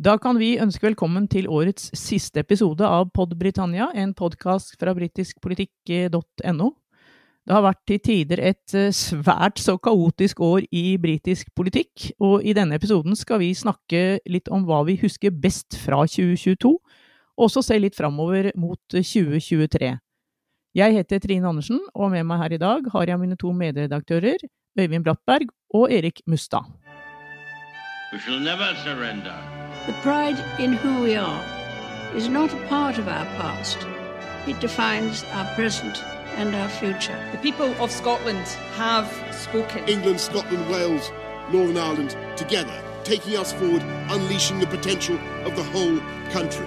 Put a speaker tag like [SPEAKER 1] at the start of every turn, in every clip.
[SPEAKER 1] Da kan vi ønske velkommen til årets siste episode av Pod Britannia, en podkast fra britiskpolitikk.no. Det har vært til tider et eh, svært så kaotisk år i britisk politikk, og i denne episoden skal vi snakke litt om hva vi husker best fra 2022, og også se litt framover mot 2023. Jeg heter Trine Andersen, og med meg her i dag har jeg mine to medredaktører, Øyvind Brattberg og Erik Mustad.
[SPEAKER 2] We shall never surrender.
[SPEAKER 3] The pride in who we are is not a part of our past. It defines our present and our future.
[SPEAKER 4] The people of Scotland have spoken.
[SPEAKER 5] England, Scotland, Wales, Northern Ireland together, taking us forward, unleashing the potential of the whole country.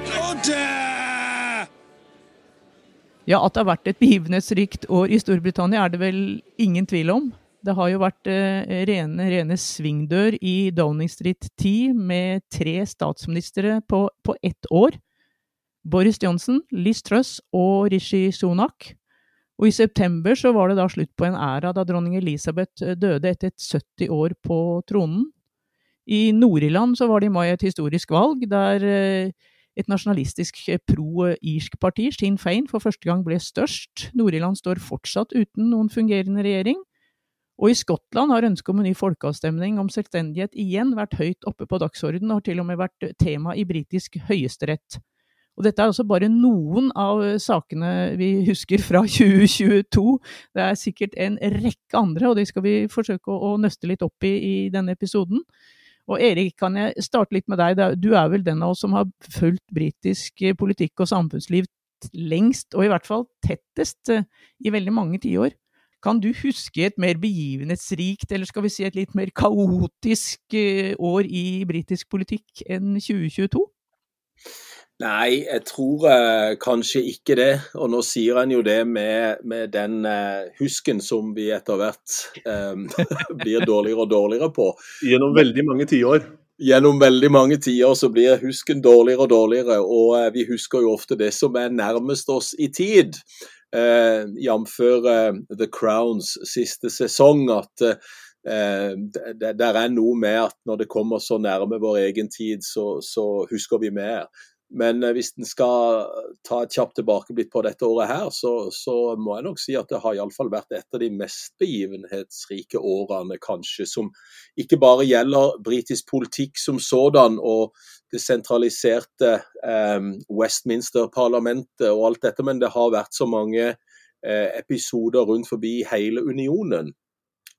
[SPEAKER 1] Ja, at det har vært et begivenhetsrikt år i Storbritannia er det vel ingen tvil om. Det har jo vært eh, rene, rene svingdør i Downing Street 10 med tre statsministre på, på ett år. Boris Johnson, Liz Truss og Rishi Sunak. Og i september så var det da slutt på en æra da dronning Elisabeth eh, døde etter et 70 år på tronen. I Nord-Irland så var det i mai et historisk valg der eh, et nasjonalistisk pro-irsk parti, Sinn Fein, for første gang ble størst. Nord-Irland står fortsatt uten noen fungerende regjering. Og i Skottland har ønsket om en ny folkeavstemning om selvstendighet igjen vært høyt oppe på dagsordenen, og har til og med vært tema i britisk høyesterett. Og dette er altså bare noen av sakene vi husker fra 2022. Det er sikkert en rekke andre, og de skal vi forsøke å, nøste litt opp i i denne episoden. Og Erik, kan jeg starte litt med deg? Du er vel den av oss som har fulgt britisk politikk og samfunnsliv lengst, og i hvert fall tettest, eh, i veldig mange tiår. Kan du huske et mer begivenhetsrikt, eller skal vi si et litt mer kaotisk eh, år i britisk politikk enn 2022?
[SPEAKER 6] Nei, jeg tror eh, kanskje ikke det. Og nå sier han jo det med, med den eh, husken som vi etter hvert eh, blir dårligere og dårligere på.
[SPEAKER 7] Gjennom veldig mange tiår.
[SPEAKER 6] Gjennom veldig mange tiår så blir husken dårligere og dårligere, og uh, vi husker jo ofte det som er nærmest oss i tid eh, jf. Eh, The Crowns siste sesong, at eh, det, det, er noe med at når det kommer så nærme vår egen tid, så, så husker vi mer. Men eh, hvis en skal ta et kjapt tilbakeblikk på dette året her, så, så, må jeg nok si at det har iallfall vært et av de mest begivenhetsrike årene, kanskje. Som ikke bare gjelder britisk politikk som sådan og det sentraliserte eh, Westminster-parlamentet og alt dette, men det har vært så mange eh, episoder rundt forbi hele unionen.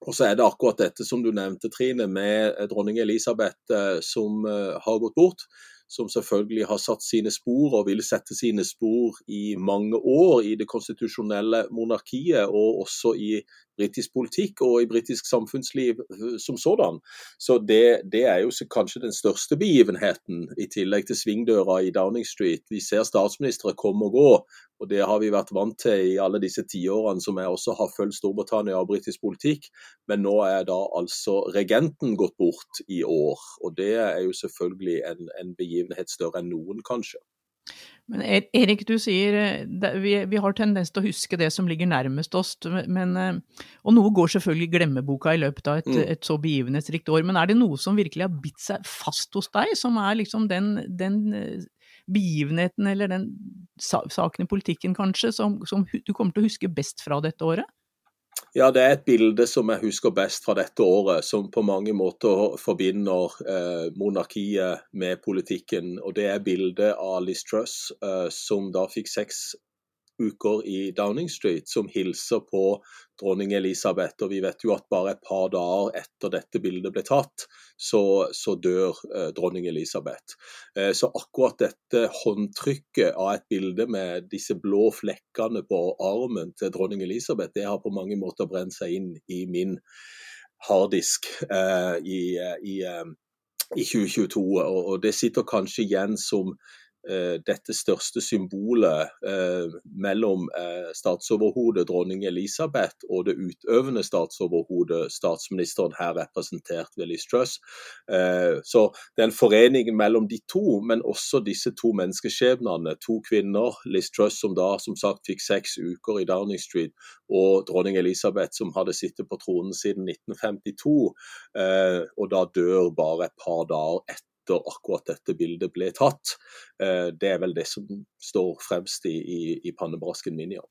[SPEAKER 6] Og så er det akkurat dette som du nevnte, Trine, med dronning Elisabeth eh, som eh, har gått bort som selvfølgelig har satt sine spor og vil sette sine spor i mange år i det konstitusjonelle monarkiet, og også i britisk politikk og i britisk samfunnsliv eh, som sådan. Så det, det, er jo kanskje den største begivenheten, i tillegg til svingdøra i Downing Street. Vi ser statsministre komme og gå, og det har vi vært vant til i alle disse tiårene som jeg også har fulgt Storbritannia og britisk politikk. Men nå er da altså regenten gått bort i år, og det er jo selvfølgelig en, en begivenhet større enn noen, kanskje.
[SPEAKER 1] Men e- Erik, du sier eh, vi, vi, har tendens til å huske det som ligger nærmest oss. Men, eh, og noe går selvfølgelig i glemmeboka i løpet av et, mm. et, så begivenhetsrikt år. Men er det noe som virkelig har bitt seg fast hos deg, som er liksom den, den eh, begivenheten eller den saken i politikken kanskje, som, som du kommer til å huske best fra dette året?
[SPEAKER 6] Ja, det er et bilde som jeg husker best fra dette året, som på mange måter forbinder eh, monarkiet med politikken. Og det er bildet av Liz Truss, eh, som da fikk seks uker i Downing Street, som hilser på dronning Elisabeth. Og vi vet jo at bare et par dager etter dette bildet ble tatt, så, så dør eh, dronning Elisabeth. Eh, så akkurat dette håndtrykket av et bilde med disse blå flekkene på armen til dronning Elisabeth, det har på mange måter brent seg inn i min harddisk eh, i, i, eh, i 2022. Og, og det sitter kanskje igjen som Eh, dette største symbolet eh, mellom eh, statsoverhodet dronning Elisabeth og det utøvende statsoverhodet statsministeren her representert ved Liz Truss. Eh, så det er en forening mellom de to, men også disse to menneskeskjebnene. To kvinner, Liz Truss som da som sagt fikk seks uker i Downing Street, og dronning Elisabeth som hadde sittet på tronen siden 1952, eh, og da dør bare et par dager etter etter akkurat dette bildet ble tatt. Eh, det er vel det som står fremst i, i, i pannebrasken min, ja.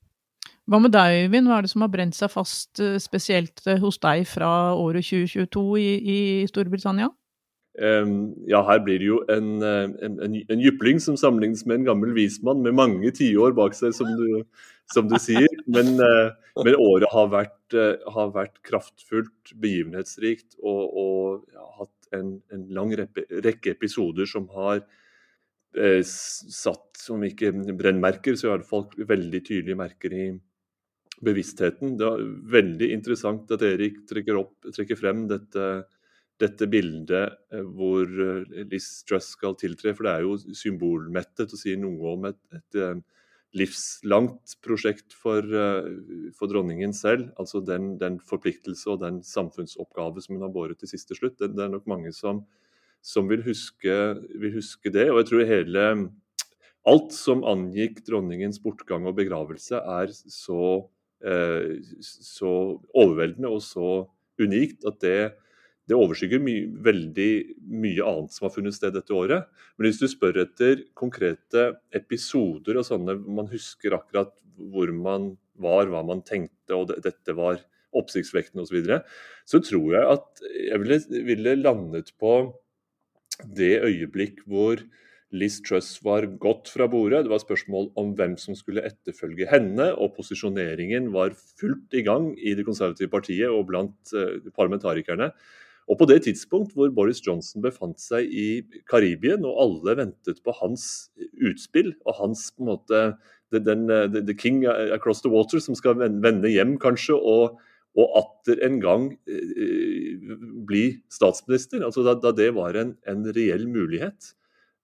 [SPEAKER 1] Hva med deg, Øyvind? Hva er det som har brent seg fast spesielt hos deg fra året 2022 i, i Storbritannia?
[SPEAKER 7] Um, ja, her blir det jo en, en, en, en, jypling som sammenlignes med en gammel vismann med mange tiår bak seg, som du, som du sier. Men, uh, men, året har vært, uh, har vært kraftfullt, begivenhetsrikt og, og ja, hatt en, lang rekke episoder som har eh, satt, om ikke brennmerker, så i hvert fall veldig tydelige merker i, bevisstheten. Det er veldig interessant at Erik trekker, opp, trekker frem dette, dette, bildet eh, hvor eh, Liz Truss skal tiltre. For det er jo symbolmettet å si noe om et, et eh, livslangt prosjekt for, for, dronningen selv. Altså den, den, forpliktelse og den samfunnsoppgave som hun har båret til siste slutt. Det, det er nok mange som, som vil, huske, vil, huske, det. Og jeg tror hele Alt som angikk dronningens bortgang og begravelse, er så Eh, så overveldende og så unikt at det, det overskygger my, veldig mye annet som har funnet sted dette året. Men hvis du spør etter konkrete episoder og sånne man husker akkurat hvor man var, hva man tenkte, og det, dette var oppsiktsvekkende osv., så, videre, så tror jeg at jeg ville, ville landet på det øyeblikk hvor Liz Truss var gått fra bordet. Det var spørsmål om hvem som skulle etterfølge henne, og posisjoneringen var fullt i gang i Det konservative partiet og blant uh, parlamentarikerne. Og på det tidspunkt hvor Boris Johnson befant seg i Karibien, og alle ventet på hans utspill og hans på en måte den, the, the king across the water som skal vende hjem, kanskje, og, og atter en gang uh, bli statsminister. altså Da, da det var en, en reell mulighet.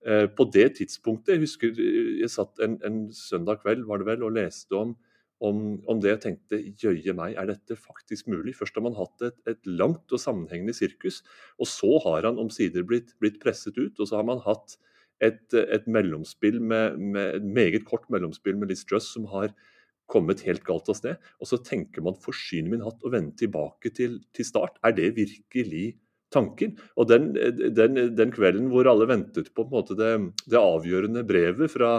[SPEAKER 7] Eh, på det tidspunktet Jeg husker eh, jeg satt en, en søndag kveld var det vel, og leste om, om, om det. Jeg tenkte jøye meg, er dette faktisk mulig? Først har man hatt et, et langt og sammenhengende sirkus, og så har han omsider blitt, blitt presset ut. Og så har man hatt et, et mellomspill med, med, meget kort mellomspill med Liz Truss som har kommet helt galt av sted. Og så tenker man forsyne min hatt og vende tilbake til, til start. Er det virkelig tanken. Og den, den, den, kvelden hvor alle ventet på, på det, det, avgjørende brevet fra,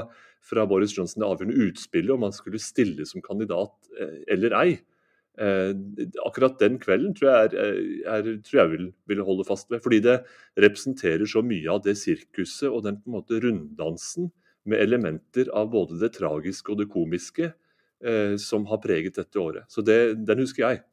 [SPEAKER 7] fra, Boris Johnson, det avgjørende utspillet om han skulle stille som kandidat eh, eller ei, eh, akkurat den kvelden tror jeg, er, er, tror jeg vil, vil, holde fast ved. Fordi det representerer så mye av det sirkuset og den måte runddansen med elementer av både det tragiske og det komiske eh, som har preget dette året. Så det, den husker jeg.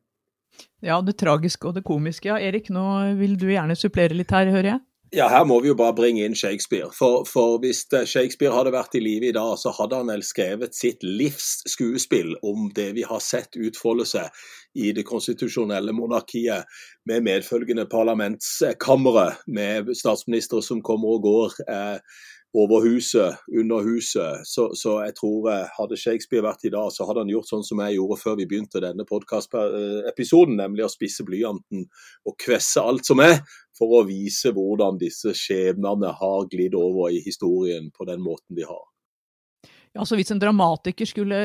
[SPEAKER 1] Ja, det tragiske og det komiske. Ja, Erik, nå vil du gjerne supplere litt her, hører jeg?
[SPEAKER 6] Ja, her må vi jo bare bringe inn Shakespeare. For, for, hvis eh, Shakespeare hadde vært i live i dag, så hadde han vel skrevet sitt livs skuespill om det vi har sett utfolde seg i det konstitusjonelle monarkiet, med medfølgende parlamentskamre, med statsministre som kommer og går. Eh, over huset, under huset. Så, så, jeg tror eh, hadde Shakespeare vært i dag, så hadde han gjort sånn som jeg gjorde før vi begynte denne podkastepisoden, nemlig å spisse blyanten og kvesse alt som er, for å vise hvordan disse skjebnene har glidd over i historien på den måten de har.
[SPEAKER 1] Altså Hvis en dramatiker skulle,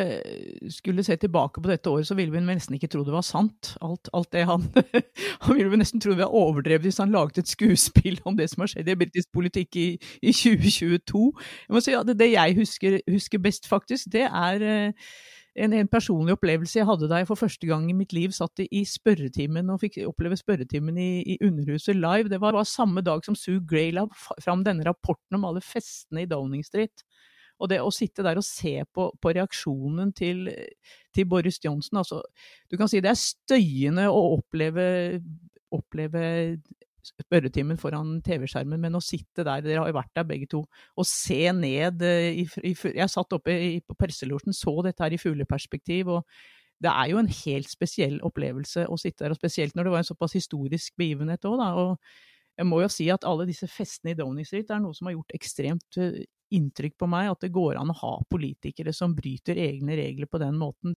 [SPEAKER 1] skulle, se tilbake på dette året, så ville vi nesten ikke tro det var sant. Alt, alt det Han Han ville nesten tro det var overdrevet hvis han laget et skuespill om det som har skjedd i britisk politikk i, i 2022. Jeg må si at Det jeg husker, husker best, faktisk, det er eh, en, en, personlig opplevelse jeg hadde da jeg for første gang i mitt liv satt i spørretimen og fikk oppleve spørretimen i, i Underhuset live. Det var, var, samme dag som Sue Gray la fram denne rapporten om alle festene i Downing Street. Og det å sitte der og se på, på reaksjonen til, til, Boris Johnson altså, Du kan si det er støyende å oppleve, oppleve spørretimen foran TV-skjermen, men å sitte der, dere har jo vært der begge to, og se ned eh, i, i, Jeg satt oppe i, på presselosjen, så dette her i fugleperspektiv. og det er jo en helt spesiell opplevelse å sitte der, og spesielt når det var en såpass historisk begivenhet òg, da. Og jeg må jo si at alle disse festene i Downing Street er noe som har gjort ekstremt eh, inntrykk på meg at det går an å ha politikere som bryter egne regler på den måten.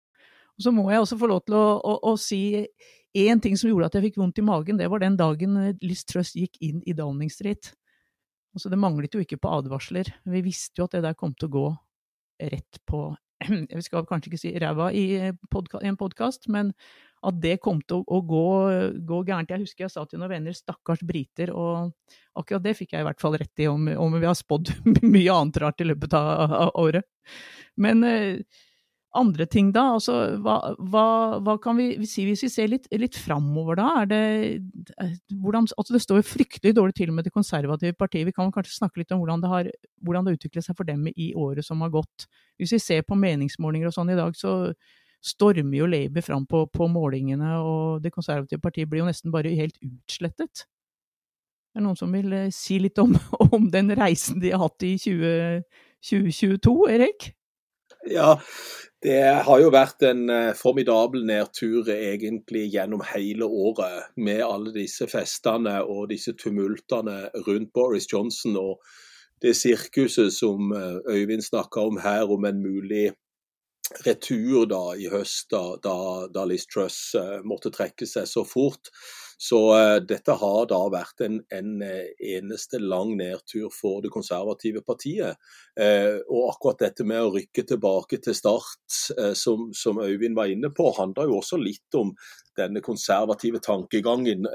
[SPEAKER 1] Og Så må jeg også få lov til å, å, å si én ting som gjorde at jeg fikk vondt i magen. Det var den dagen Liz Truss gikk inn i Downing Street. Altså, det manglet jo ikke på advarsler. Vi visste jo at det der kom til å gå rett på jeg skal kanskje ikke si ræva i podka, en podkast, men at det kom til å, å gå, gå, gærent. Jeg husker jeg sa til noen venner 'stakkars briter', og akkurat det fikk jeg i hvert fall rett i, om, om vi har spådd mye annet rart i løpet av, av året. Men eh, andre ting da? Altså, hva, hva, hva, kan vi si hvis vi ser litt, litt framover da? Er det, eh, hvordan, altså det står jo fryktelig dårlig til med det konservative partiet. Vi kan kanskje snakke litt om hvordan det har hvordan det utviklet seg for dem i året som har gått. Hvis vi ser på meningsmålinger og sånn i dag, så stormer jo Labour fram på, på målingene, og det konservative partiet blir jo nesten bare helt utslettet. Er det noen som vil eh, si litt om, om den reisen de har hatt i 20, 2022, Erik?
[SPEAKER 6] Ja, det har jo vært en eh, formidabel nedtur egentlig gjennom hele året, med alle disse festene og disse tumultene rundt Boris Johnson og det sirkuset som eh, Øyvind snakka om her, om en mulig retur da i høst, da, da, da Liz Truss uh, måtte trekke seg så fort. Så uh, dette har da vært en, en uh, eneste lang nedtur for det konservative partiet. og akkurat dette med å rykke tilbake til start, som, som, Øyvind var inne på, handler jo også litt om denne konservative tankegangen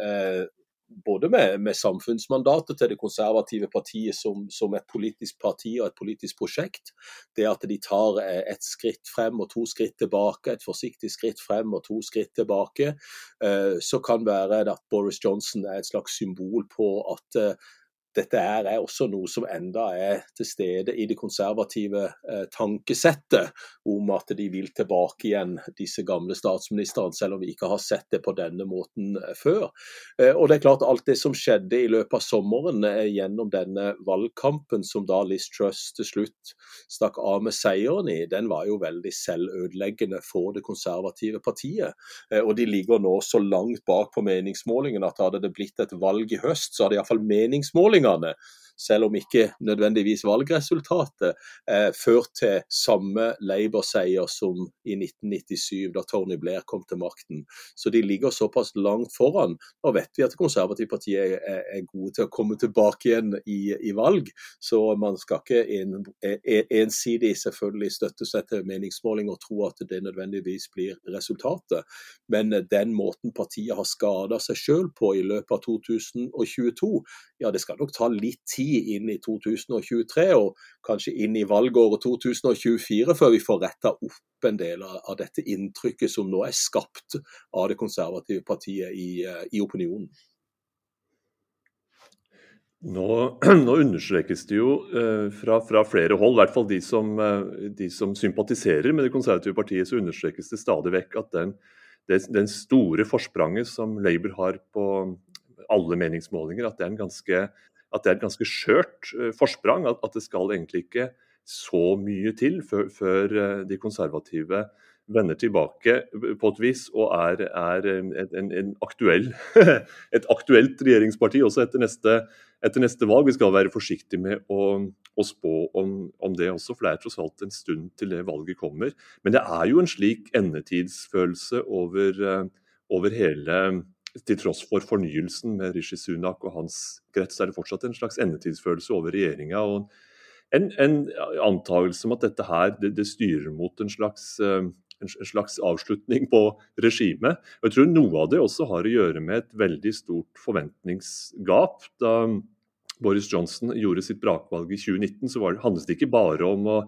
[SPEAKER 6] både med, med, samfunnsmandatet til det konservative partiet som, som, et politisk parti og et politisk prosjekt. Det at de tar eh, et skritt frem og to skritt tilbake, et forsiktig skritt frem og to skritt tilbake. Eh, så kan være at Boris Johnson er et slags symbol på at eh, dette er også noe som enda er til stede i det konservative eh, tankesettet om at de vil tilbake igjen, disse gamle statsministrene, selv om vi ikke har sett det på denne måten eh, før. Eh, og det er klart Alt det som skjedde i løpet av sommeren eh, gjennom denne valgkampen, som da Liz Truss til slutt stakk av med seieren i, den var jo veldig selvødeleggende for det konservative partiet. Eh, og de ligger nå så langt bak på meningsmålingen at hadde det blitt et valg i høst, så hadde iallfall meningsmålingen målingene, selv om ikke nødvendigvis valgresultatet, eh, ført til samme Labour-seier som i 1997, da Tony Blair kom til makten. Så de ligger såpass langt foran. Nå vet vi at Det konservative partiet er, er gode til å komme tilbake igjen i, i valg, så man skal ikke en, en, ensidig selvfølgelig støtte seg til meningsmåling og tro at det nødvendigvis blir resultatet. Men den måten partiet har skada seg sjøl på i løpet av 2022, ja det skal nok ta litt tid inn i 2023 og kanskje inn i valgåret 2024 før vi får retta opp en del av dette inntrykket som nå er skapt av det konservative partiet i, eh, i opinionen.
[SPEAKER 7] Nå, nå, understrekes det jo eh, fra, fra, flere hold, i hvert fall de som, eh, de som, sympatiserer med det konservative partiet, så understrekes det stadig vekk at den, den store forspranget som Labour har på alle meningsmålinger, at det er en ganske det er et ganske skjørt uh, forsprang. At, at, det skal egentlig ikke så mye til før, før uh, de konservative vender tilbake på et vis og er, er en, en, en aktuell, et aktuelt regjeringsparti også etter neste, etter neste, valg. Vi skal være forsiktige med å, å spå om, om, det også, for det er tross alt en stund til det valget kommer. Men det er jo en slik endetidsfølelse over, over hele til tross for fornyelsen med Rishi Sunak og hans krets, er det fortsatt en slags endetidsfølelse over regjeringa. En, en antakelse om at dette her det, det styrer mot en slags, eh, en slags avslutning på regimet. Jeg tror noe av det også har å gjøre med et veldig stort forventningsgap. Da Boris Johnson gjorde sitt brakvalg i 2019, så det, handlet det ikke bare om å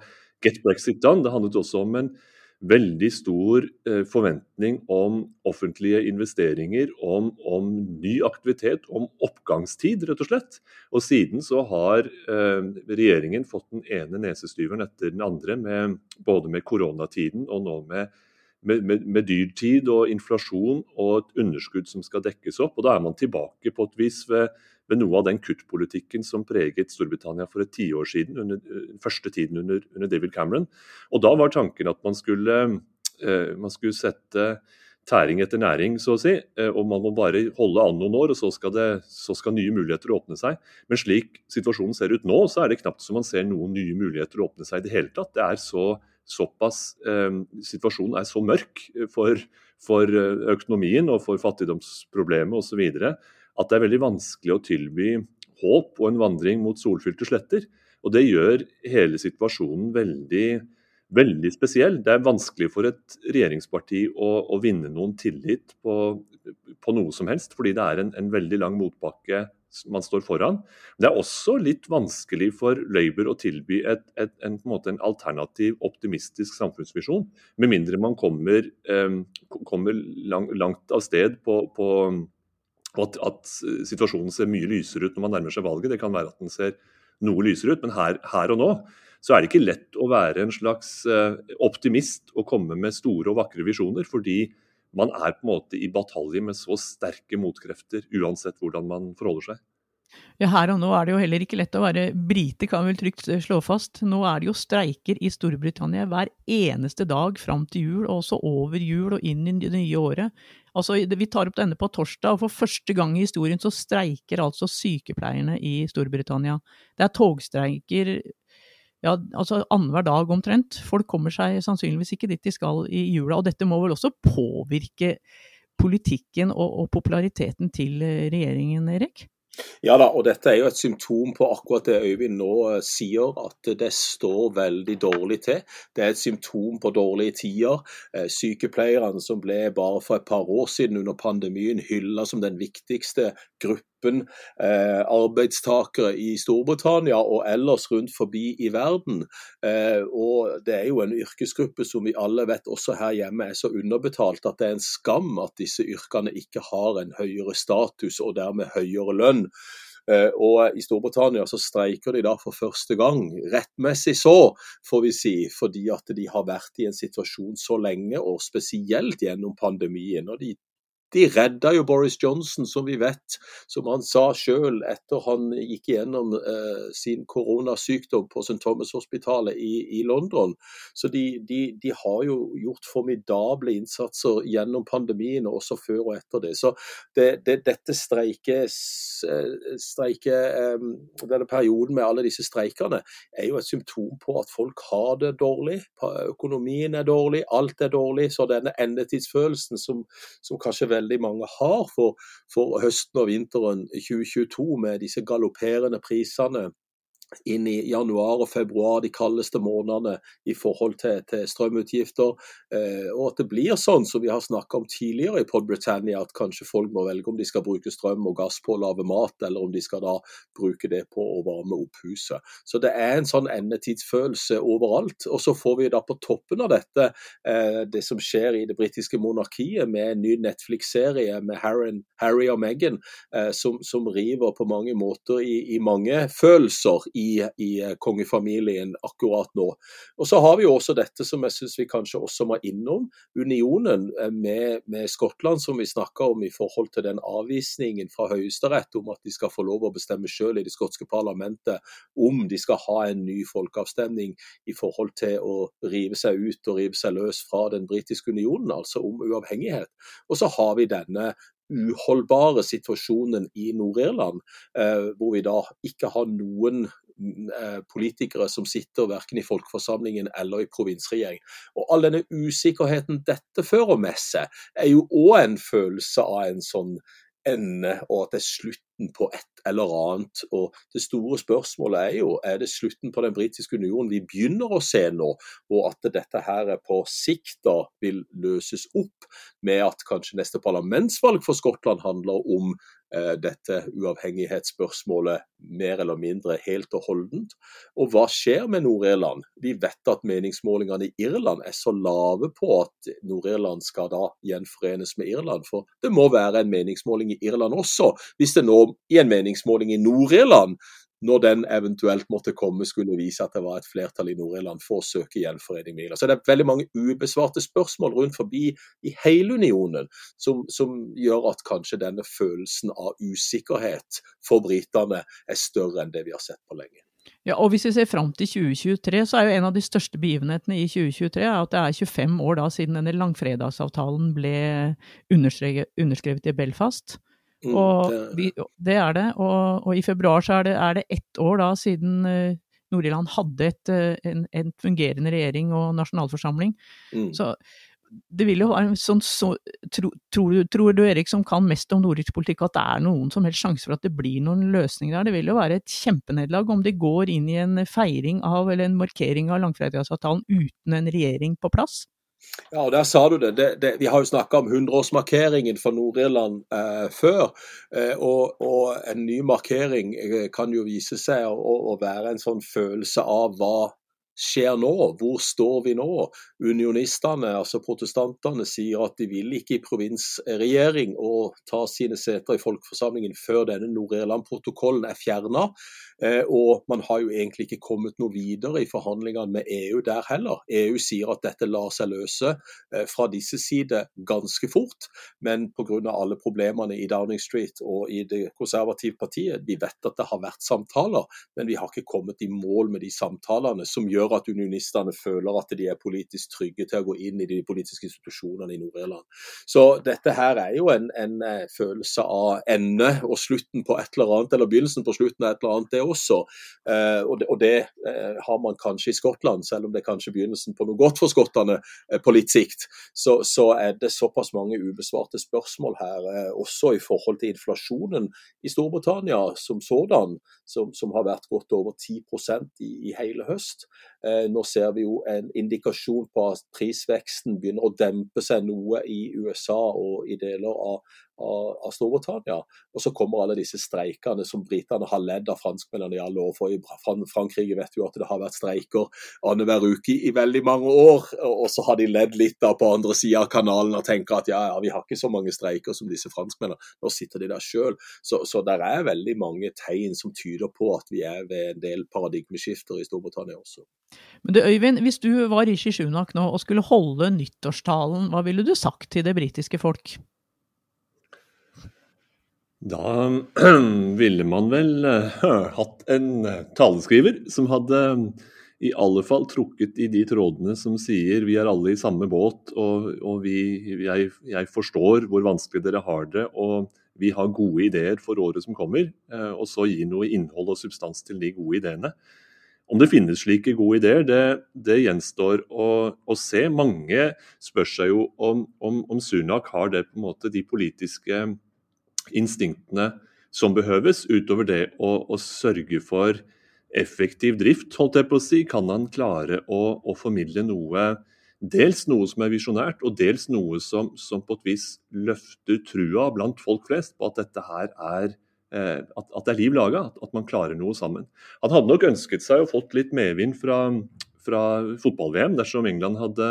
[SPEAKER 7] get brexit done, det handlet også om en veldig stor eh, forventning om offentlige investeringer, om, om, ny aktivitet, om oppgangstid, rett og slett. Og siden så har eh, regjeringen fått den ene nesestyveren etter den andre, med, både med koronatiden og nå med, med, med, med, dyrtid og inflasjon og et underskudd som skal dekkes opp. Og da er man tilbake på et vis ved ved noe av den kuttpolitikken som preget Storbritannia for et tiår siden, under eh, første tiden under, under, David Cameron. Og Da var tanken at man skulle, eh, man skulle sette tæring etter næring, så å si. Eh, og man må bare holde an noen år, og så skal, det, så skal, nye muligheter åpne seg. Men slik situasjonen ser ut nå, så er det knapt som man ser noen nye muligheter åpne seg i det hele tatt. Det er så, såpass, eh, Situasjonen er så mørk for, for økonomien og for fattigdomsproblemet osv at det er veldig vanskelig å tilby håp og en vandring mot solfylte sletter. Og det gjør hele situasjonen veldig veldig spesiell. Det er vanskelig for et regjeringsparti å, å vinne noen tillit på, på, noe som helst, fordi det er en, en, veldig lang motbakke man står foran. Det er også litt vanskelig for Labour å tilby et, et, en, en, en, alternativ, optimistisk samfunnsvisjon, med mindre man kommer, eh, kommer lang, langt av sted på, på at, at, situasjonen ser mye lysere ut når man nærmer seg valget. Det kan være at den ser noe lysere ut, men her, her og nå så er det ikke lett å være en slags eh, optimist og komme med store og vakre visjoner, fordi man er på en måte i batalje med så sterke motkrefter, uansett hvordan man forholder seg.
[SPEAKER 1] Ja, Her og nå er det jo heller ikke lett å være brite, kan vel trygt slå fast. Nå er det jo streiker i Storbritannia hver eneste dag fram til jul, og også over jul og inn i det nye året. Altså, Vi tar opp denne på torsdag, og for første gang i historien så streiker altså sykepleierne i Storbritannia. Det er togstreiker ja, altså annenhver dag omtrent. Folk kommer seg sannsynligvis ikke dit de skal i jula. Og dette må vel også påvirke politikken og, og populariteten til regjeringen, Erik?
[SPEAKER 6] Ja da, og dette er jo et symptom på akkurat det Øyvind nå eh, sier, at det står veldig dårlig til. Det er et symptom på dårlige tider. Eh, sykepleierne som ble bare for et par år siden under pandemien hylla som den viktigste gruppen gruppen eh, arbeidstakere i Storbritannia og ellers rundt forbi i verden. Eh, og Det er jo en yrkesgruppe som vi alle vet også her hjemme er så underbetalt at det er en skam at disse yrkene ikke har en høyere status og dermed høyere lønn. Uh, og I Storbritannia så streiker de da for første gang, rettmessig så, får vi si, fordi at de har vært i en situasjon så lenge, og spesielt gjennom pandemien. og De de redda jo Boris Johnson, som vi vet, som han sa sjøl etter han gikk gjennom eh, sin koronasykdom på St. Thomas-hospitalet i, i, London. Så de, de, de, har jo gjort formidable innsatser gjennom pandemien, og også før og etter det. Så det, det, dette streike, streike eh, denne perioden med alle disse streikene er jo et symptom på at folk har det dårlig. Økonomien er dårlig, alt er dårlig. Så denne endetidsfølelsen som, som kanskje vel veldig mange har for, for høsten og vinteren 2022, med disse galopperende prisene inn i januar og februar, de kaldeste månedene i forhold til, til strømutgifter. Eh, og at det blir sånn som vi har snakka om tidligere i Pod Britannia, at kanskje folk må velge om de skal bruke strøm og gass på å lage mat, eller om de skal da bruke det på å varme opp huset. Så det er en sånn endetidsfølelse overalt. Og så får vi da på toppen av dette eh, det som skjer i det britiske monarkiet, med en ny Netflix-serie med Harry, Harry og Meghan, eh, som, som, river på mange måter i, i mange følelser. i i, i kongefamilien akkurat nå. Og Så har vi jo også dette som jeg syns vi kanskje også må innom, unionen eh, med, med Skottland, som vi snakka om i forhold til den avvisningen fra Høyesterett om at de skal få lov å bestemme selv i det skotske parlamentet om de skal ha en ny folkeavstemning i forhold til å rive seg ut og rive seg løs fra den britiske unionen, altså om uavhengighet. Og så har vi denne uholdbare situasjonen i Nord-Irland, eh, hvor vi da ikke har noen politikere som sitter verken i folkeforsamlingen eller i provinsregjering. Og All denne usikkerheten dette fører med seg, er jo òg en følelse av en sånn ende, og at det er slutten på et eller annet. Og Det store spørsmålet er jo er det slutten på den britiske unionen vi begynner å se nå, og at dette her på sikt da vil løses opp med at kanskje neste parlamentsvalg for Skottland handler om Eh, dette uavhengighetsspørsmålet mer eller mindre helt og holdent. Og hva skjer med Nord-Irland? Vi vet at meningsmålingene i Irland er så lave på at Nord-Irland skal da gjenforenes med Irland. For det må være en meningsmåling i Irland også. Hvis det nå i en meningsmåling i Nord-Irland når den eventuelt måtte komme, skulle vise at det var et flertall i Nord-Irland for å søke gjenforening med. Så det er veldig mange ubesvarte spørsmål rundt forbi i hele unionen som, som gjør at kanskje denne følelsen av usikkerhet for britene er større enn det vi har sett på lenge.
[SPEAKER 1] Ja, og Hvis vi ser fram til 2023, så er jo en av de største begivenhetene i 2023 at det er 25 år da siden denne langfredagsavtalen ble underskrevet i Belfast. Mm, og vi, det er det. Og, og, i februar så er det, er det ett år da siden uh, Nord-Irland hadde et, uh, en, en, fungerende regjering og nasjonalforsamling. Mm. Så det vil jo være en sånn så, tro, tror, du, tror du, Erik, som kan mest om nordisk politikk, at det er noen som helst sjanse for at det blir noen løsning der? Det vil jo være et kjempenederlag om de går inn i en feiring av, eller en markering av langfredagsavtalen uten en regjering på plass?
[SPEAKER 6] Ja, og der sa du det. det, det vi har jo snakka om 100-årsmarkeringen for Nord-Irland eh, før. Eh, og, og, en ny markering eh, kan jo vise seg å, å, være en sånn følelse av hva skjer nå? Hvor står vi nå? Unionistene, altså protestantene, sier at de vil ikke i provinsregjering og ta sine seter i folkeforsamlingen før denne Nord-Irland-protokollen er fjerna. Eh, og man har jo egentlig ikke kommet noe videre i forhandlingene med EU der heller. EU sier at dette lar seg løse eh, fra disse sider ganske fort, men pga. alle problemene i Downing Street og i Det konservative partiet, vi vet at det har vært samtaler, men vi har ikke kommet i mål med de samtalene som gjør at unionistene føler at de er politisk trygge til å gå inn i de politiske institusjonene i Nord-Irland. Så dette her er jo en, en eh, følelse av ende og slutten på et eller annet, eller begynnelsen på slutten av et eller annet. det også. Eh, og det, og det eh, har man kanskje i Skottland, selv om det er kanskje begynnelsen på noe godt for skottene eh, på litt sikt. Så, så er det såpass mange ubesvarte spørsmål her, også i forhold til inflasjonen i Storbritannia som sådan, som, som har vært godt over 10 i, i hele høst. Nå ser vi jo en indikasjon på at prisveksten begynner å dempe seg noe i USA og i deler av, av, av Storbritannia. Og så kommer alle disse streikene som britene har ledd av franskmennene i alle år. For i Frankrike vet vi at det har vært streiker annenhver uke i veldig mange år. Og så har de ledd litt da på andre sida av kanalen og tenker at ja, ja, vi har ikke så mange streiker som disse franskmennene. Nå sitter de der sjøl. Så, så det er veldig mange tegn som tyder på at vi er ved en del paradigmeskifter i Storbritannia også.
[SPEAKER 1] Men du Øyvind, hvis du var i Shishunak nå og skulle holde nyttårstalen, hva ville du sagt til det britiske folk?
[SPEAKER 7] Da ville man vel uh, hatt en taleskriver som hadde i alle fall trukket i de trådene som sier vi er alle i samme båt, og, og vi, jeg, jeg, forstår hvor vanskelig dere har det, og vi har gode ideer for året som kommer. Og så gi noe innhold og substans til de gode ideene. Om det finnes slike gode ideer, det, det gjenstår å, å, se. Mange spør seg jo om, om, om Sunak har det på en måte de politiske instinktene som behøves, utover det å, å, sørge for effektiv drift, holdt jeg på å si, kan han klare å, å formidle noe Dels noe som er visjonært, og dels noe som, som, på et vis løfter trua blant folk flest på at dette her er eh, at, at, det er liv laga, at, at, man klarer noe sammen. Han hadde nok ønsket seg å fått litt medvind fra, fra fotball-VM dersom England hadde,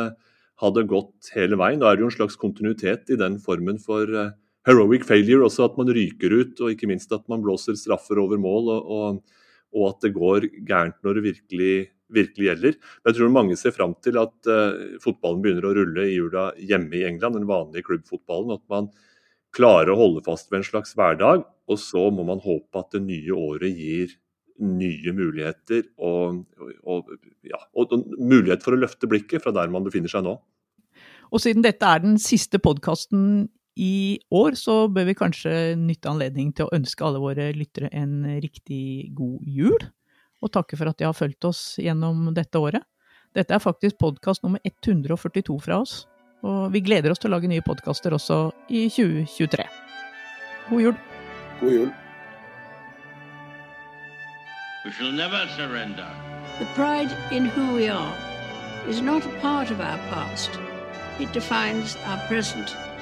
[SPEAKER 7] hadde, gått hele veien. Da er det jo en slags kontinuitet i den formen for eh, heroic failure, også at man ryker ut, og ikke minst at man blåser straffer over mål, og, og, og at det går gærent når det virkelig, virkelig gjelder. Men jeg tror mange ser fram til at uh, fotballen begynner å rulle i jula hjemme i England, den vanlige klubbfotballen. At man klarer å holde fast ved en slags hverdag, og så må man håpe at det nye året gir nye muligheter og, og, ja, og, mulighet for å løfte blikket fra der man befinner seg nå.
[SPEAKER 1] Og siden dette er den siste podkasten i år så bør vi kanskje nytte anledning til å ønske alle våre lyttere en riktig god jul. Og takke for at de har fulgt oss gjennom dette året. Dette er faktisk podkast nummer 142 fra oss. Og vi gleder oss til å lage nye podkaster også i 2023. God jul.
[SPEAKER 6] God jul.
[SPEAKER 2] We shall never surrender.
[SPEAKER 3] The pride in who we are is not a part of our past. It defines our present